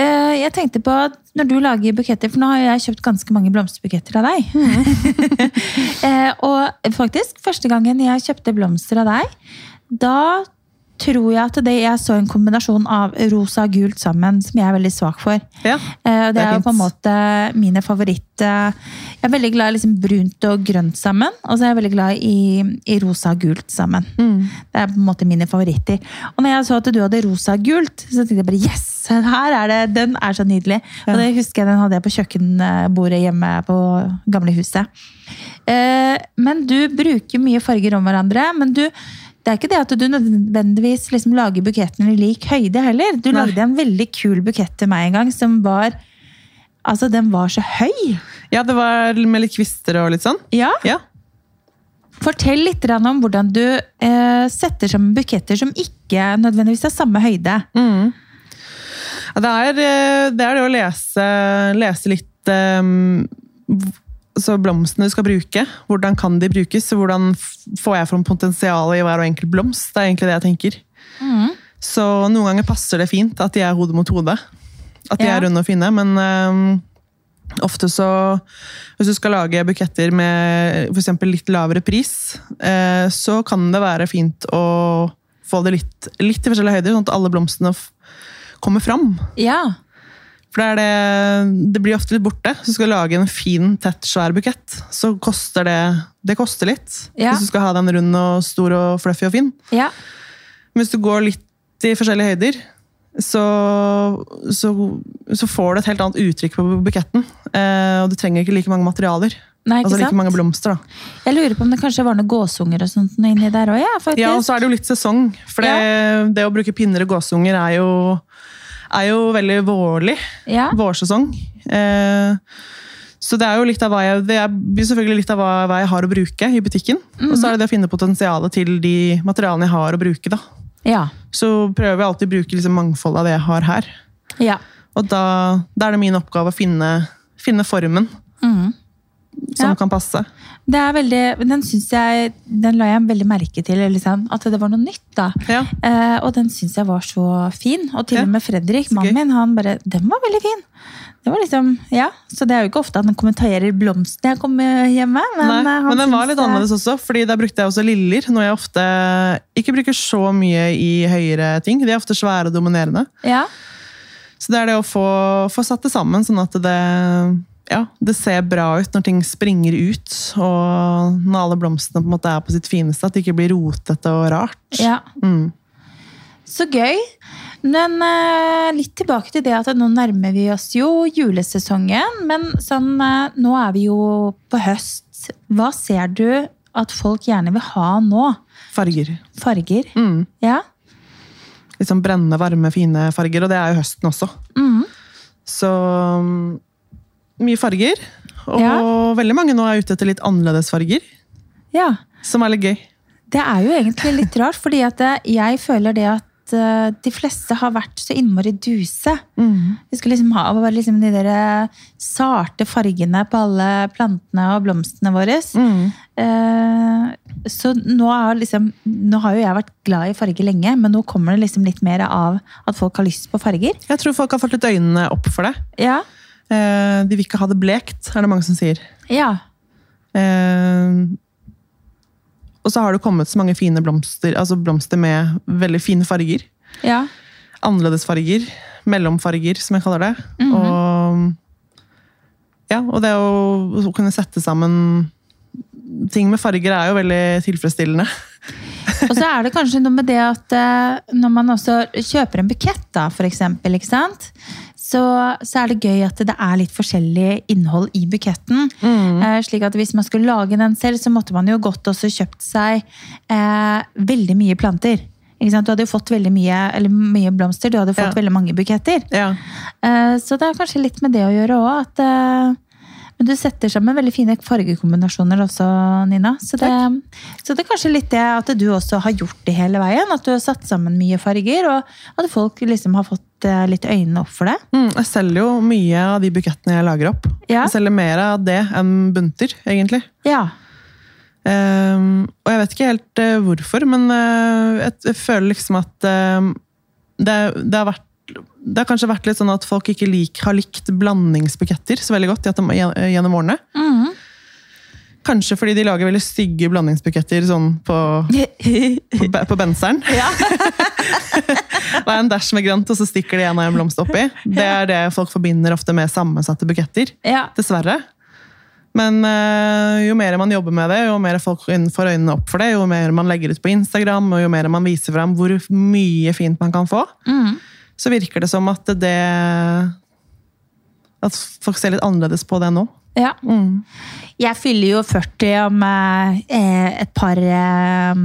Eh, jeg tenkte på at når du lager buketter, for nå har jeg kjøpt ganske mange blomsterbuketter av deg. Mm. [laughs] og faktisk, første gangen jeg kjøpte blomster av deg, da tror jeg at det, jeg så en kombinasjon av rosa og gult sammen, som jeg er veldig svak for. Ja. Eh, det, Det er er jo på en måte mine favoritt eh, Jeg er veldig glad i liksom brunt og grønt sammen, og så er jeg veldig glad i, i rosa og gult sammen. Mm. Det er på en måte mine favoritter. Og når jeg så at du hadde rosa og gult, så tenkte jeg bare yes! Her er det, Den er så nydelig. Og det husker jeg den hadde jeg på kjøkkenbordet hjemme på gamlehuset. Eh, men du bruker mye farger om hverandre. men du det er ikke det at du nødvendigvis liksom lager buketten i lik høyde heller. Du Nei. lagde en veldig kul bukett til meg en gang som var Altså, den var så høy. ja, det var med litt kvister og litt sånn. Ja. Ja. Fortell litt om hvordan du eh, setter sammen buketter som ikke nødvendigvis er samme høyde. Mm. Det, er, eh, det er det å lese, lese litt um, så blomstene du skal bruke. Hvordan kan de brukes? Hvordan får jeg fram potensialet i hver og enkelt blomst? Det er egentlig det jeg tenker. Mm. Så noen ganger passer det fint at de er hode mot hode. At de Ja. er runde og fine, men um, ofte så Hvis du skal lage buketter med f.eks. litt lavere pris, eh, så kan det være fint å få det litt, litt i forskjellige høyder, sånn at alle blomstene kommer fram. Ja. For det, det, det blir ofte litt borte. Hvis du skal lage en fin, tett, svær bukett, så koster det, det koster litt. Ja. Hvis du skal ha den rund og stor og fluffy og fin. ja. Men hvis du går litt i forskjellige høyder, så, så, så får du et helt annet uttrykk på buketten. Eh, og du trenger ikke like mange materialer. Nei, ikke Altså like sant? mange blomster. da. Jeg lurer på om det kanskje var noen gåsunger og sånt inni der òg, ja, faktisk. Ja, og så er det jo litt sesong. For det, det å bruke pinner og gåsunger er jo, er jo veldig vårlig. Ja. Vårsesong. Eh, så det er jo litt av hva jeg, det er selvfølgelig litt av hva, hva jeg har å bruke i butikken. Og så er det det å finne potensialet til de materialene jeg har å bruke. da. Ja. Så prøver jeg alltid å bruke liksom mangfoldet av det jeg har her. ja. Og da, da er det min oppgave å finne, finne formen Mhm. Som Ja. kan passe. Det er veldig, den jeg, den la jeg veldig merke til, liksom, at det var noe nytt da. Ja. Eh, og den synes jeg var så fin. Og til Ja, og med Fredrik, mannen min, han bare, den var veldig fin. Det var liksom, ja, Så det er jo ikke ofte at han kommenterer blomstene jeg kommer hjemme. Men, Nei, eh, men den var litt annerledes også, fordi der brukte jeg også liller. Noe jeg ofte ikke bruker så mye i høyere ting. De er ofte svære og dominerende. Ja, Så det er det å få, få satt det sammen, sånn at det, ja, det ser bra ut når ting springer ut. Og når alle blomstene på en måte er på sitt fineste, at det ikke blir rotete og rart. ja. Mm. Så gøy. Men eh, litt tilbake til det at nå nærmer vi oss jo julesesongen. Men sånn, eh, nå er vi jo på høst. Hva ser du at folk gjerne vil ha nå? Farger. Farger? Mm. Ja? Litt sånn brennende, varme, fine farger. Og det er jo høsten også. Mm. Så mm, mye farger. Og Ja. veldig mange nå er ute etter litt annerledes farger, ja. som er litt gøy. Det er jo egentlig litt rart, fordi at eh, jeg føler det at eh, de fleste har vært så innmari duse. Vi skal liksom ha bare liksom de der sarte fargene på alle plantene og blomstene våre. Mm. eh, Så nå, er liksom, nå har jo jeg vært glad i farger lenge, men nå kommer det liksom litt mer av at folk har lyst på farger. Jeg tror folk har fått litt øynene opp for det. Ja. Eh, de vil ikke ha det blekt, er det mange som sier. Ja. Eh, og så har det kommet så mange fine blomster, altså blomster med veldig fine farger. ja. Annerledesfarger. Mellomfarger, som jeg kaller det. Mhm. Og, ja, og det å, å kunne sette sammen ting med farger er jo veldig tilfredsstillende. [laughs] Og så er det kanskje noe med det at eh, når man også kjøper en bukett, da, for eksempel, ikke sant? Så, så er det gøy at det er litt forskjellig innhold i buketten. Eh, slik at hvis man skulle lage den selv, så måtte man jo godt også kjøpt seg eh, veldig mye planter. Ikke sant? Du hadde jo fått veldig mye, eller mye blomster, du hadde fått Ja. veldig mange buketter. Ja. Eh, Så det er kanskje litt med det å gjøre òg. At eh, men du setter sammen veldig fine fargekombinasjoner også, Nina. Så det, så det er kanskje litt det at du også har gjort det hele veien. At du har satt sammen mye farger, og at folk liksom har fått eh, litt øynene opp for det. Mm, jeg selger jo mye av de bukettene jeg lager opp. Ja. Jeg selger mer av det enn bunter, egentlig. Ja. Um, og jeg vet ikke helt uh, hvorfor, men uh, jeg, jeg føler liksom at uh, det, det, har vært, det har kanskje vært litt sånn at folk ikke lik, har likt blandingsbuketter så veldig godt gjennom, årene. Mhm. Kanskje fordi de lager veldig stygge blandingsbuketter sånn på, på, på benseren. [laughs] ja. [laughs] Det er en dash med grønt, og så stikker de en og en blomst oppi. Det er det folk forbinder ofte med sammensatte buketter. ja. Dessverre. Men øh, jo mer man jobber med det, jo mer folk får øynene opp for det, jo mer man legger ut på Instagram, og jo mer man viser fram hvor mye fint man kan få, Mhm. Så virker det som at det At folk ser litt annerledes på det nå. ja. Mm. Jeg fyller jo 40 om eh, et par eh,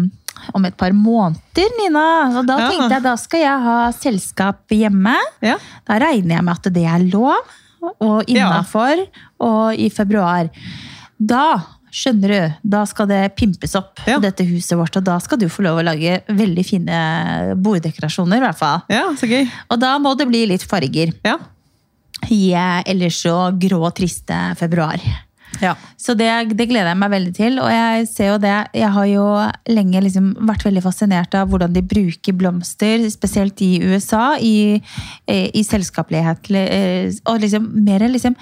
om et par måneder, Nina. Og da Ja. tenkte jeg da skal jeg ha selskap hjemme. Ja. Da regner jeg med at det er lov, og innafor, og i februar. Da, skjønner du, da skal det pimpes opp, Ja. dette huset vårt. Og da skal du få lov å lage veldig fine borddekorasjoner, i hvert fall. ja, så gøy. Og da må det bli litt farger Ja. i eh, ellers så grå, og triste februar. ja. Så det, det gleder jeg meg veldig til. Og jeg ser jo det, jeg har jo lenge liksom vært veldig fascinert av hvordan de bruker blomster, spesielt i USA, i, eh, i selskapelighet. eh, Og liksom mer liksom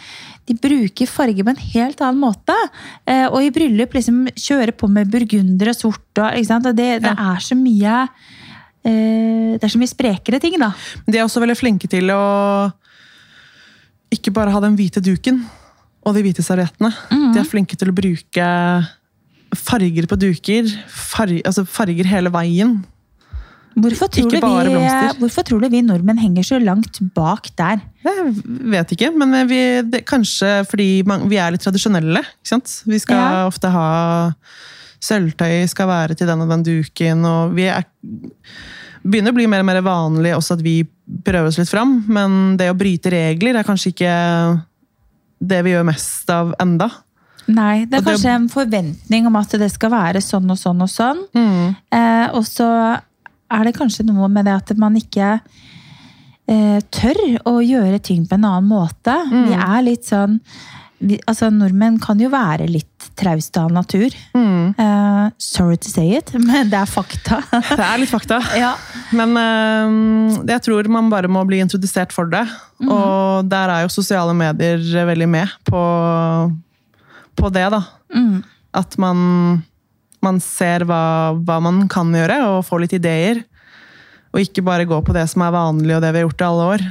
De bruker farge på en helt annen måte. Eh, Og i bryllup liksom kjøre på med burgunder og sort. Og, det, det er så mye eh, Det er så mye sprekere ting, da. De er også veldig flinke til å ikke bare ha den hvite duken og de hvite serviettene. De er flinke til å bruke farger på duker. Farger, altså farger hele veien. Hvorfor tror, vi, hvorfor tror du vi nordmenn henger så langt bak der? Jeg vet ikke, men vi, det, kanskje fordi man, vi er litt tradisjonelle. Ikke sant? Vi skal Ja. ofte ha Sølvtøy skal være til den og den duken. og vi er, begynner å bli mer og mer vanlig også at vi prøver oss litt fram. Men det å bryte regler er kanskje ikke det vi gjør mest av enda. Nei, det er Og det- kanskje en forventning om at det skal være sånn og sånn og sånn. Mm. Eh, og så er det kanskje noe med det at man ikke eh, tør å gjøre ting på en annen måte. Vi er litt sånn vi, altså Nordmenn kan jo være litt trauste av natur. Mm. Uh, sorry to say it, [laughs] men det er fakta. [laughs] Det er litt fakta. [laughs] ja. Men uh, jeg tror man bare må bli introdusert for det. Og der er jo sosiale medier veldig med på, på det, da. Mm. At man, man ser hva, hva man kan gjøre, og får litt ideer. Og ikke bare gå på det som er vanlig, og det vi har gjort i alle år.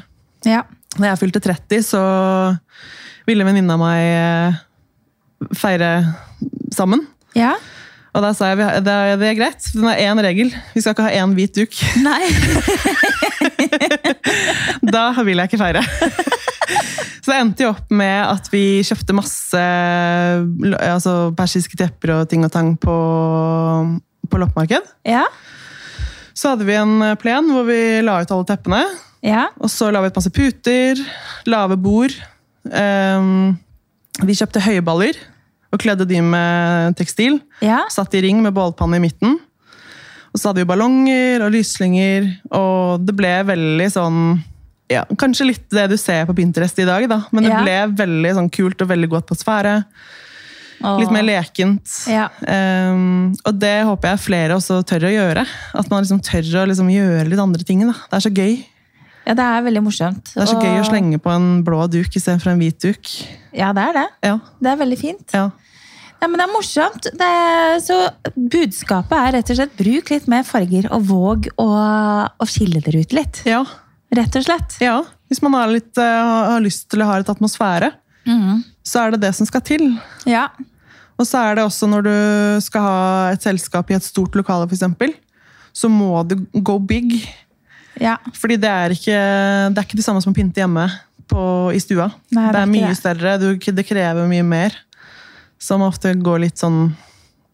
ja. Da jeg fylte 30, så ville venninna meg eh, feire sammen. ja. Og da sa jeg at det er, det er greit, den er én regel. Vi skal ikke ha én hvit duk. Nei. [laughs] Da vil jeg ikke feire. Så det endte jo opp med at vi kjøpte masse altså persiske tepper og ting og tang på, på loppemarked. Ja. Så hadde vi en plen hvor vi la ut alle teppene. Ja. Og så la vi ut masse puter, lave bord. Um, vi kjøpte høyballer og kledde de med tekstil. Ja. Satt i ring med bålpanne i midten. Og så hadde vi ballonger og lyslynger, og det ble veldig sånn ja, Kanskje litt det du ser på Pinterest i dag, da, men det Ja. ble veldig sånn kult og veldig god atmosfære. Åh. Litt mer lekent. Ja. Um, og det håper jeg flere også tør å gjøre. At man liksom tør å liksom gjøre litt andre ting. Da. Det er så gøy. ja, det er veldig morsomt. Det er så Og- gøy å slenge på en blå duk istedenfor en hvit duk. Ja, det er det. Ja, Det er veldig fint. ja. Ja, men det er morsomt. Det er, så budskapet er rett og slett bruk litt mer farger, og våg å, å skille dere ut litt. ja. Rett og slett. ja. Hvis man har, litt, eh, har lyst til å ha et atmosfære, så er det det som skal til. Ja. Og så er det også når du skal ha et selskap i et stort lokale, f.eks., så må du go big. ja. Fordi det er ikke det, er ikke det samme som å pynte hjemme på, i stua. Nei, det det er mye det. større, du, det krever mye mer. Som ofte går litt sånn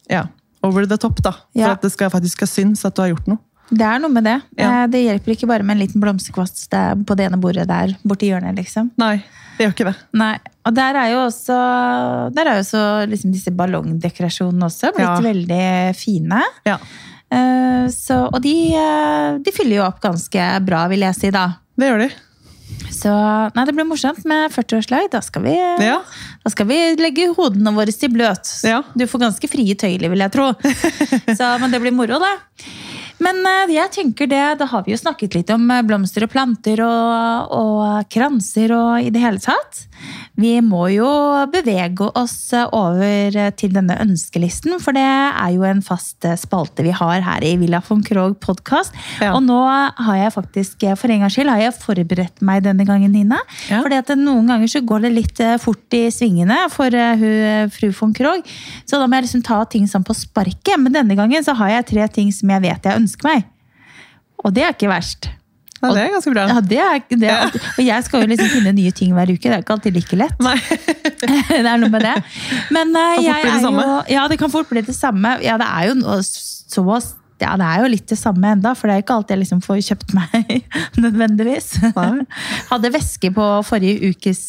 ja, over the top, da. For at det skal, faktisk skal synes at du har gjort noe. Det er noe med det. Ja. Eh, Det hjelper ikke bare med en liten blomsterkvast på det ene bordet der borti hjørnet, liksom. Nei, det gjør ikke det. Nei, og der er jo også, er jo også liksom disse ballongdekorasjonene også blitt Ja. veldig fine. Ja, Eh, Så, og de, eh, de fyller jo opp ganske bra, vil jeg si da. det gjør de. Så nei, det blir morsomt med 40-årslag. Da, Ja. da skal vi legge hodene våre til bløt. Ja. Du får ganske frie tøyler, vil jeg tro. [laughs] Så, men det blir moro, da. Men eh, jeg tenker det, da har vi jo snakket litt om eh, blomster og planter og, og kranser og i det hele tatt. Vi må jo bevege oss over til denne ønskelisten, for det er jo en fast spalte vi har her i Villa von Krogh podkast. Ja. Og nå har jeg faktisk, for en gangs skyld, har jeg forberedt meg denne gangen, Nina. Ja. Fordi at noen ganger så går det litt eh, fort i svingene for eh, hun, eh, fru von Krogh. Så da må jeg liksom ta ting sånn på sparket. Men denne gangen så har jeg tre ting som jeg vet jeg ønsker meg. Og det er ikke verst. Ja, det er ganske bra. Ja, det er, det er, og jeg skal jo liksom finne nye ting hver uke. Det er ikke alltid like lett. Nei. [laughs] det er noe med det. Men eh, Kan fort bli det samme. jo Ja, det kan fort bli det samme. Ja, det er jo så ja, det er jo litt det samme enda, for det er ikke alltid jeg liksom får kjøpt [laughs] meg nødvendigvis. Nei. [laughs] Hadde veske på forrige ukes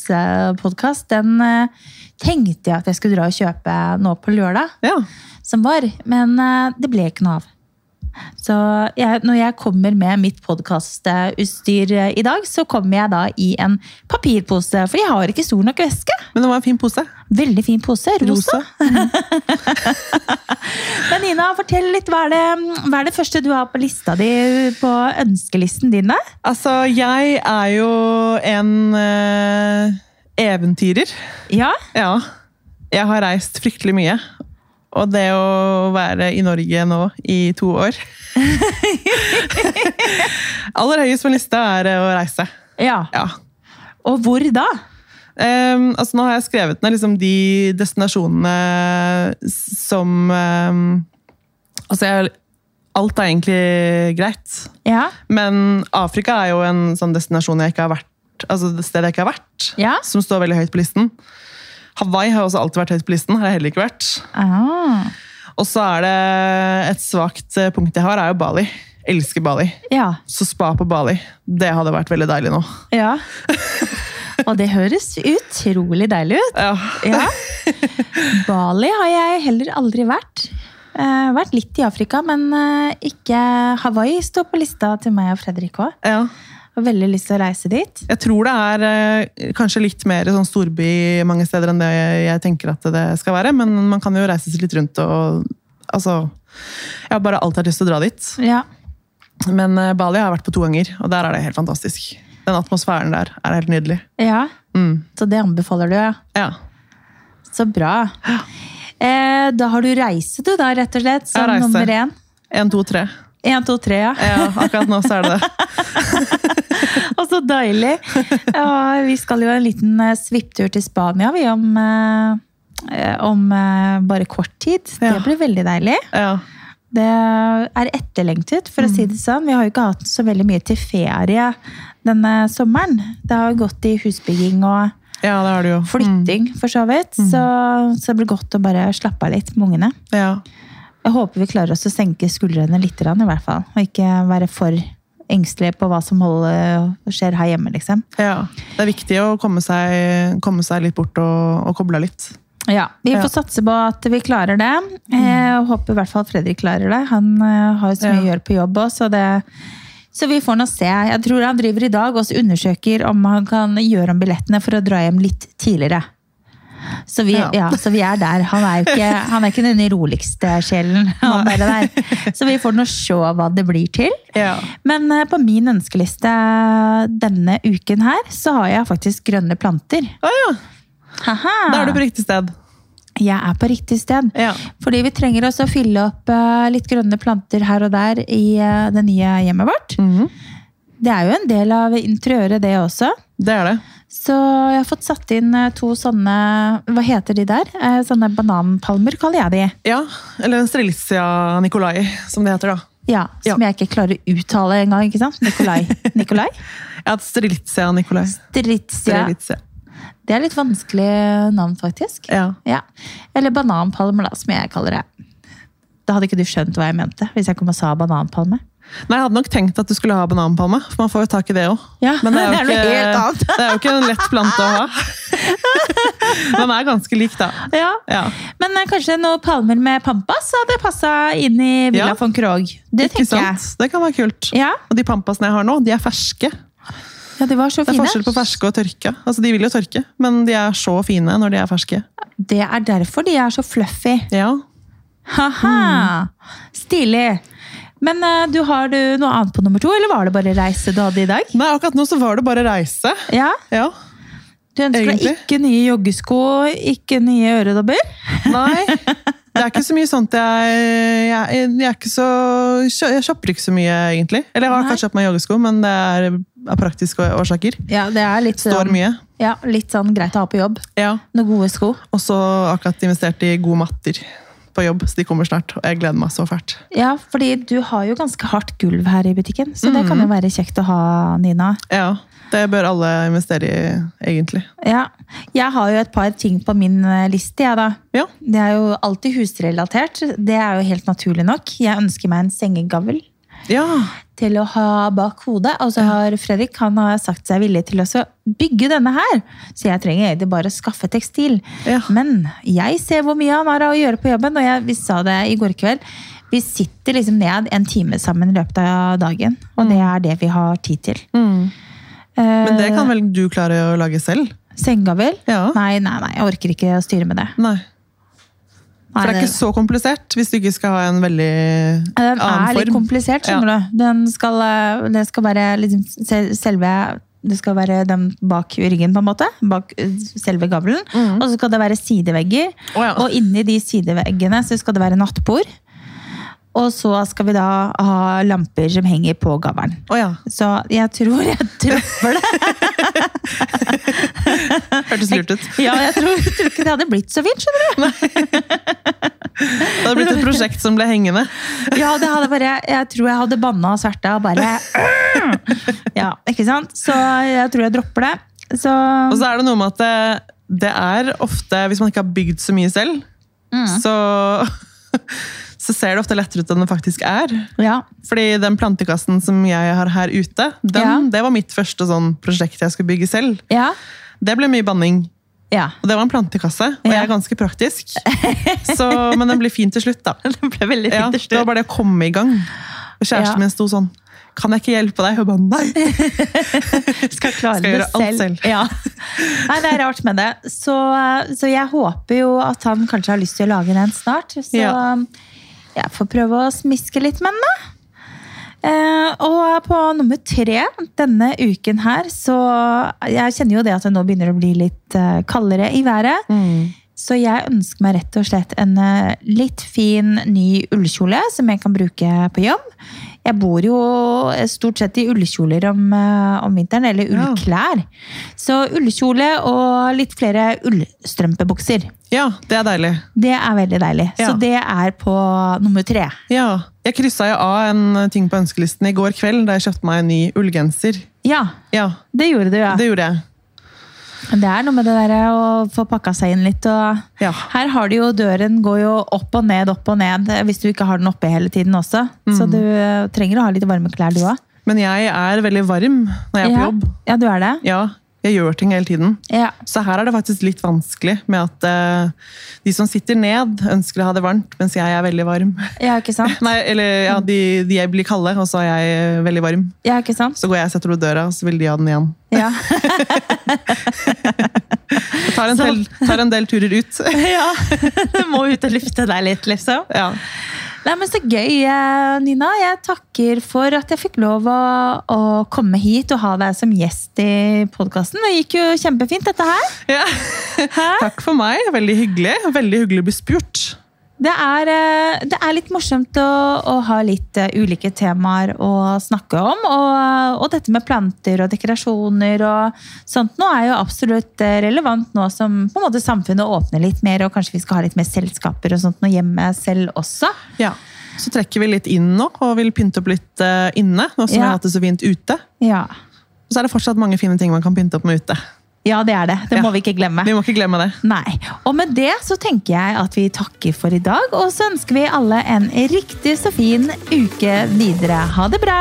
podkast. Den eh, tenkte jeg at jeg skulle dra og kjøpe nå på lørdag, Ja. som var, men eh, det ble ikke noe av. Så jeg, når jeg kommer med mitt podkastutstyr i dag, så kommer jeg da i en papirpose, for jeg har ikke stor nok veske. Men det var en fin pose. Veldig fin pose. Rosa. [laughs] Men Nina, fortell litt. Hva er, det, hva er det første du har på lista di på ønskelisten din? der? Altså, jeg er jo en eh, eventyrer. Ja? Ja. Jeg har reist fryktelig mye. Og det å være i Norge nå i to år [laughs] Aller høyest på lista er eh, å reise. ja. Ja. Og hvor da? Um, altså nå har jeg skrevet ned liksom de destinasjonene som um, Altså, jeg, alt er egentlig greit. Ja. Men Afrika er jo en sånn destinasjon jeg ikke har vært Altså det stedet jeg ikke har vært, Ja. som står veldig høyt på listen. Hawaii har også alltid vært høyt på listen. har jeg heller ikke vært. Ah. Og så er det et svakt eh, punkt jeg har, er jo Bali. Jeg Elsker Bali. Ja. Så spa på Bali. Det hadde vært veldig deilig nå. ja. [laughs] Og det høres utrolig deilig ut. Ja. Ja. Bali har jeg heller aldri vært. Eh, vært litt i Afrika, men eh, ikke Hawaii står på lista til meg og Fredrik òg. ja. Har veldig lyst til å reise dit. Jeg tror det er eh, kanskje litt mer sånn storby mange steder enn det jeg tenker at det skal være, men man kan jo reise seg litt rundt og altså Jeg har bare alltid hatt lyst til å dra dit. Ja. Men eh, Bali har jeg vært på to ganger, og der er det helt fantastisk. Den atmosfæren der er helt nydelig. ja. Mm. Så det anbefaler du, ja. Ja. Så bra. Eh, da har du reise, du, da, rett og slett, som nummer én. Én, to, tre. Én, to, tre, ja. Ja, akkurat nå så er det det. [laughs] Og så deilig! Ja, vi skal jo en liten eh, svipptur til Spania, vi, om, eh, om eh, bare kort tid. Det blir veldig deilig. Ja. Det er etterlengtet, for å si det sånn. Vi har jo ikke hatt så veldig mye til ferie denne sommeren. Det har jo gått i husbygging og ja, det har det jo. flytting, for så vidt. Så, så det blir godt å bare slappe av litt med ungene. Mm. Ja. Jeg håper vi klarer oss å senke skuldrene litt, i hvert fall. Og ikke være for engstelige på hva som holder, skjer her hjemme, liksom. ja. Det er viktig å komme seg, komme seg litt bort og, og koble av litt. Ja, Vi får Ja. satse på at vi klarer det. Jeg håper i hvert fall Fredrik klarer det. Han eh, har jo så mye å gjøre på jobb òg, så det så vi får nå se. Jeg tror han driver i dag og undersøker om han kan gjøre om billettene for å dra hjem litt tidligere. Så vi, ja. Ja. så vi er der. Han er ikke, han er ikke den roligste sjelen. Han der. Så vi får nå se hva det blir til. Ja. Men eh, på min ønskeliste denne uken her, så har jeg faktisk grønne planter. Å ja. Da er du på riktig sted. Jeg er på riktig sted. Fordi vi trenger også å fylle opp eh, litt grønne planter her og der i eh, det nye hjemmet vårt. Mhm. Det er jo en del av interiøret, det også. Det er det. Så jeg har fått satt inn eh, to sånne Hva heter de der? Eh, Sånne bananpalmer, kaller jeg de. Ja, eller Strelitzia Nikolai, som det heter da. Ja, Som Ja. jeg ikke klarer å uttale engang. ikke sant? Nikolai. [laughs] Nikolai? Ja, Strelitzia Nikolai. Strelitzia. Strelitzia. Det er litt vanskelig navn, faktisk. Ja. Ja. Eller bananpalmer, da, som jeg kaller det. Da hadde ikke du skjønt hva jeg mente hvis jeg kom og sa bananpalme. Nei, Jeg hadde nok tenkt at du skulle ha bananpalme, for man får jo tak i det òg. Ja, Men det er, [laughs] jo det er ikke, [laughs] det er jo ikke en lett plante å ha. [laughs] Den er ganske lik, da. Ja. Ja. Men eh, kanskje noen palmer med pampas hadde passa inn i Villa Ja. von Krogh. Det Ikke tenker jeg. Det kan være kult. Ja, Og de pampasene jeg har nå, de er ferske. ja, de var så fine. Det er forskjell på ferske og tørke. Altså, De vil jo tørke, men de er så fine når de er ferske. Det er derfor de er så fluffy. Ja. Haha! Stilig. Men eh, du har du noe annet på nummer to, eller var det bare reise du hadde i dag? Nei, akkurat nå så var det bare reise. Ja, Ja. Du ønsker deg ikke nye joggesko, ikke nye øredobber? Nei. [laughs] Det er ikke så mye sånt jeg Jeg, jeg er ikke så Jeg shopper ikke så mye, egentlig. Eller jeg har Nei. kanskje kjøpt meg joggesko, men det er av praktiske årsaker. Ja, det er litt Står sånn, mye. ja, litt sånn greit å ha på jobb. Ja. Noen gode sko. Og så akkurat investert i gode matter på jobb, så de kommer snart. Og jeg gleder meg så fælt. Ja, fordi du har jo ganske hardt gulv her i butikken, så det kan Mhm. jo være kjekt å ha, Nina. Ja, det bør alle investere i, egentlig. Ja, jeg har jo et par ting på min eh, liste, jeg da. Ja. Det er jo alltid husrelatert. Det er jo helt naturlig nok. Jeg ønsker meg en sengegavl Ja. til å ha bak hodet. Og så har Fredrik han har sagt seg villig til å bygge denne her. Så jeg trenger egentlig bare å skaffe tekstil. Ja. Men jeg ser hvor mye han har å gjøre på jobben, og jeg, vi sa det i går kveld. Vi sitter liksom ned en time sammen i løpet av dagen, og det er det vi har tid til. Mm. Men det kan Eh, vel du klare å lage selv? Sengegavl? Ja. Nei, nei, nei, jeg orker ikke å styre med det. Nei. For det er ikke så komplisert hvis du ikke skal ha en veldig Den annen er litt form. komplisert, skjønner du. Den skal, eh, det skal være liksom selve det skal være den bak ryggen, på en måte. Bak eh, selve gavlen. Og så skal det være sidevegger. Oh, ja. Og inni de sideveggene så skal det være nattbord. Og så skal vi da ha lamper som henger på gavlen. Oh, ja. Så jeg tror jeg treffer det. [laughs] Hørtes lurt ut. Ja, jeg tror, jeg tror ikke det hadde blitt så fint, skjønner du. Det hadde blitt et prosjekt som ble hengende. Ja, det hadde bare, jeg tror jeg hadde banna og sverta og bare Ja, ikke sant? Så jeg tror jeg dropper det. Så Og så er det noe med at det, det er ofte, hvis man ikke har bygd så mye selv, Mm. så, så ser det ofte lettere ut enn det faktisk er. ja. Fordi den plantekassen som jeg har her ute, den, Ja. det var mitt første sånn prosjekt jeg skulle bygge selv. Ja. Det ble mye banning. ja. Og det var en plantekasse, og Ja. jeg er ganske praktisk. Så, men den ble fin til slutt, da. [laughs] Den ble veldig Ja, fint til det var bare det å komme i gang. Og kjæresten Ja. min sto sånn Kan jeg ikke hjelpe deg? Jeg bare nei. [laughs] Skal klare Skal gjøre alt selv. selv. Ja. Nei, det er rart med det. Så, så jeg håper jo at han kanskje har lyst til å lage den snart. Så Ja. Jeg får prøve å smiske litt med den, da. Eh, og på nummer tre denne uken her, så Jeg kjenner jo det at det nå begynner å bli litt eh, kaldere i været. Så jeg ønsker meg rett og slett en eh, litt fin, ny ullkjole som jeg kan bruke på jobb. Jeg bor jo stort sett i ullkjoler om, eh, om vinteren, eller Ja. ullklær. Så ullkjole og litt flere ullstrømpebukser. Ja, det er deilig. Det er veldig deilig. Ja. Så det er på nummer tre. Ja, Jeg kryssa jo av en ting på ønskelisten i går kveld da jeg kjøpte meg en ny ullgenser. Ja, Ja, det gjorde du, ja. det gjorde jeg. Det er noe med det der å få pakka seg inn litt. og Ja. Her har du jo døren går jo opp og ned, opp og ned, hvis du ikke har den oppe hele tiden også. Så du eh, trenger å ha litt varme klær, du òg. Men jeg er veldig varm når jeg er på jobb. Ja, du er det? Ja, jeg gjør ting hele tiden. Ja. Så her er det faktisk litt vanskelig med at uh, de som sitter ned, ønsker å ha det varmt, mens jeg er veldig varm. ja, ikke sant? [laughs] Nei, eller ja, de, de blir kalde, og så er jeg eh, veldig varm. Ja, ikke sant? Så går jeg og setter opp døra, og så vil de ha den igjen. Ja. [laughs] Tar en, del, tar en del turer ut. [laughs] Ja, du må ut og lufte deg litt, liksom. Ja. Nei, men Så gøy, eh, Nina. Jeg takker for at jeg fikk lov å, å komme hit og ha deg som gjest i podkasten. Det gikk jo kjempefint, dette her. Ja. Takk for meg. Veldig hyggelig. Veldig hyggelig å bli spurt. Det er, eh, det er litt morsomt å, å ha litt eh, ulike temaer å snakke om. Og, og dette med planter og dekorasjoner og sånt nå er jo absolutt eh, relevant nå som på en måte samfunnet åpner litt mer, og kanskje vi skal ha litt mer selskaper og sånt nå hjemme selv også. Ja. Så trekker vi litt inn nå, og vil pynte opp litt eh, inne. Nå som vi har hatt det så fint ute. Ja. Og så er det fortsatt mange fine ting man kan pynte opp med ute. Ja, det er det. Det Ja. må vi ikke glemme. Vi må ikke glemme det. Nei. Og med det så tenker jeg at vi takker for i dag, og så ønsker vi alle en riktig så fin uke videre. Ha det bra!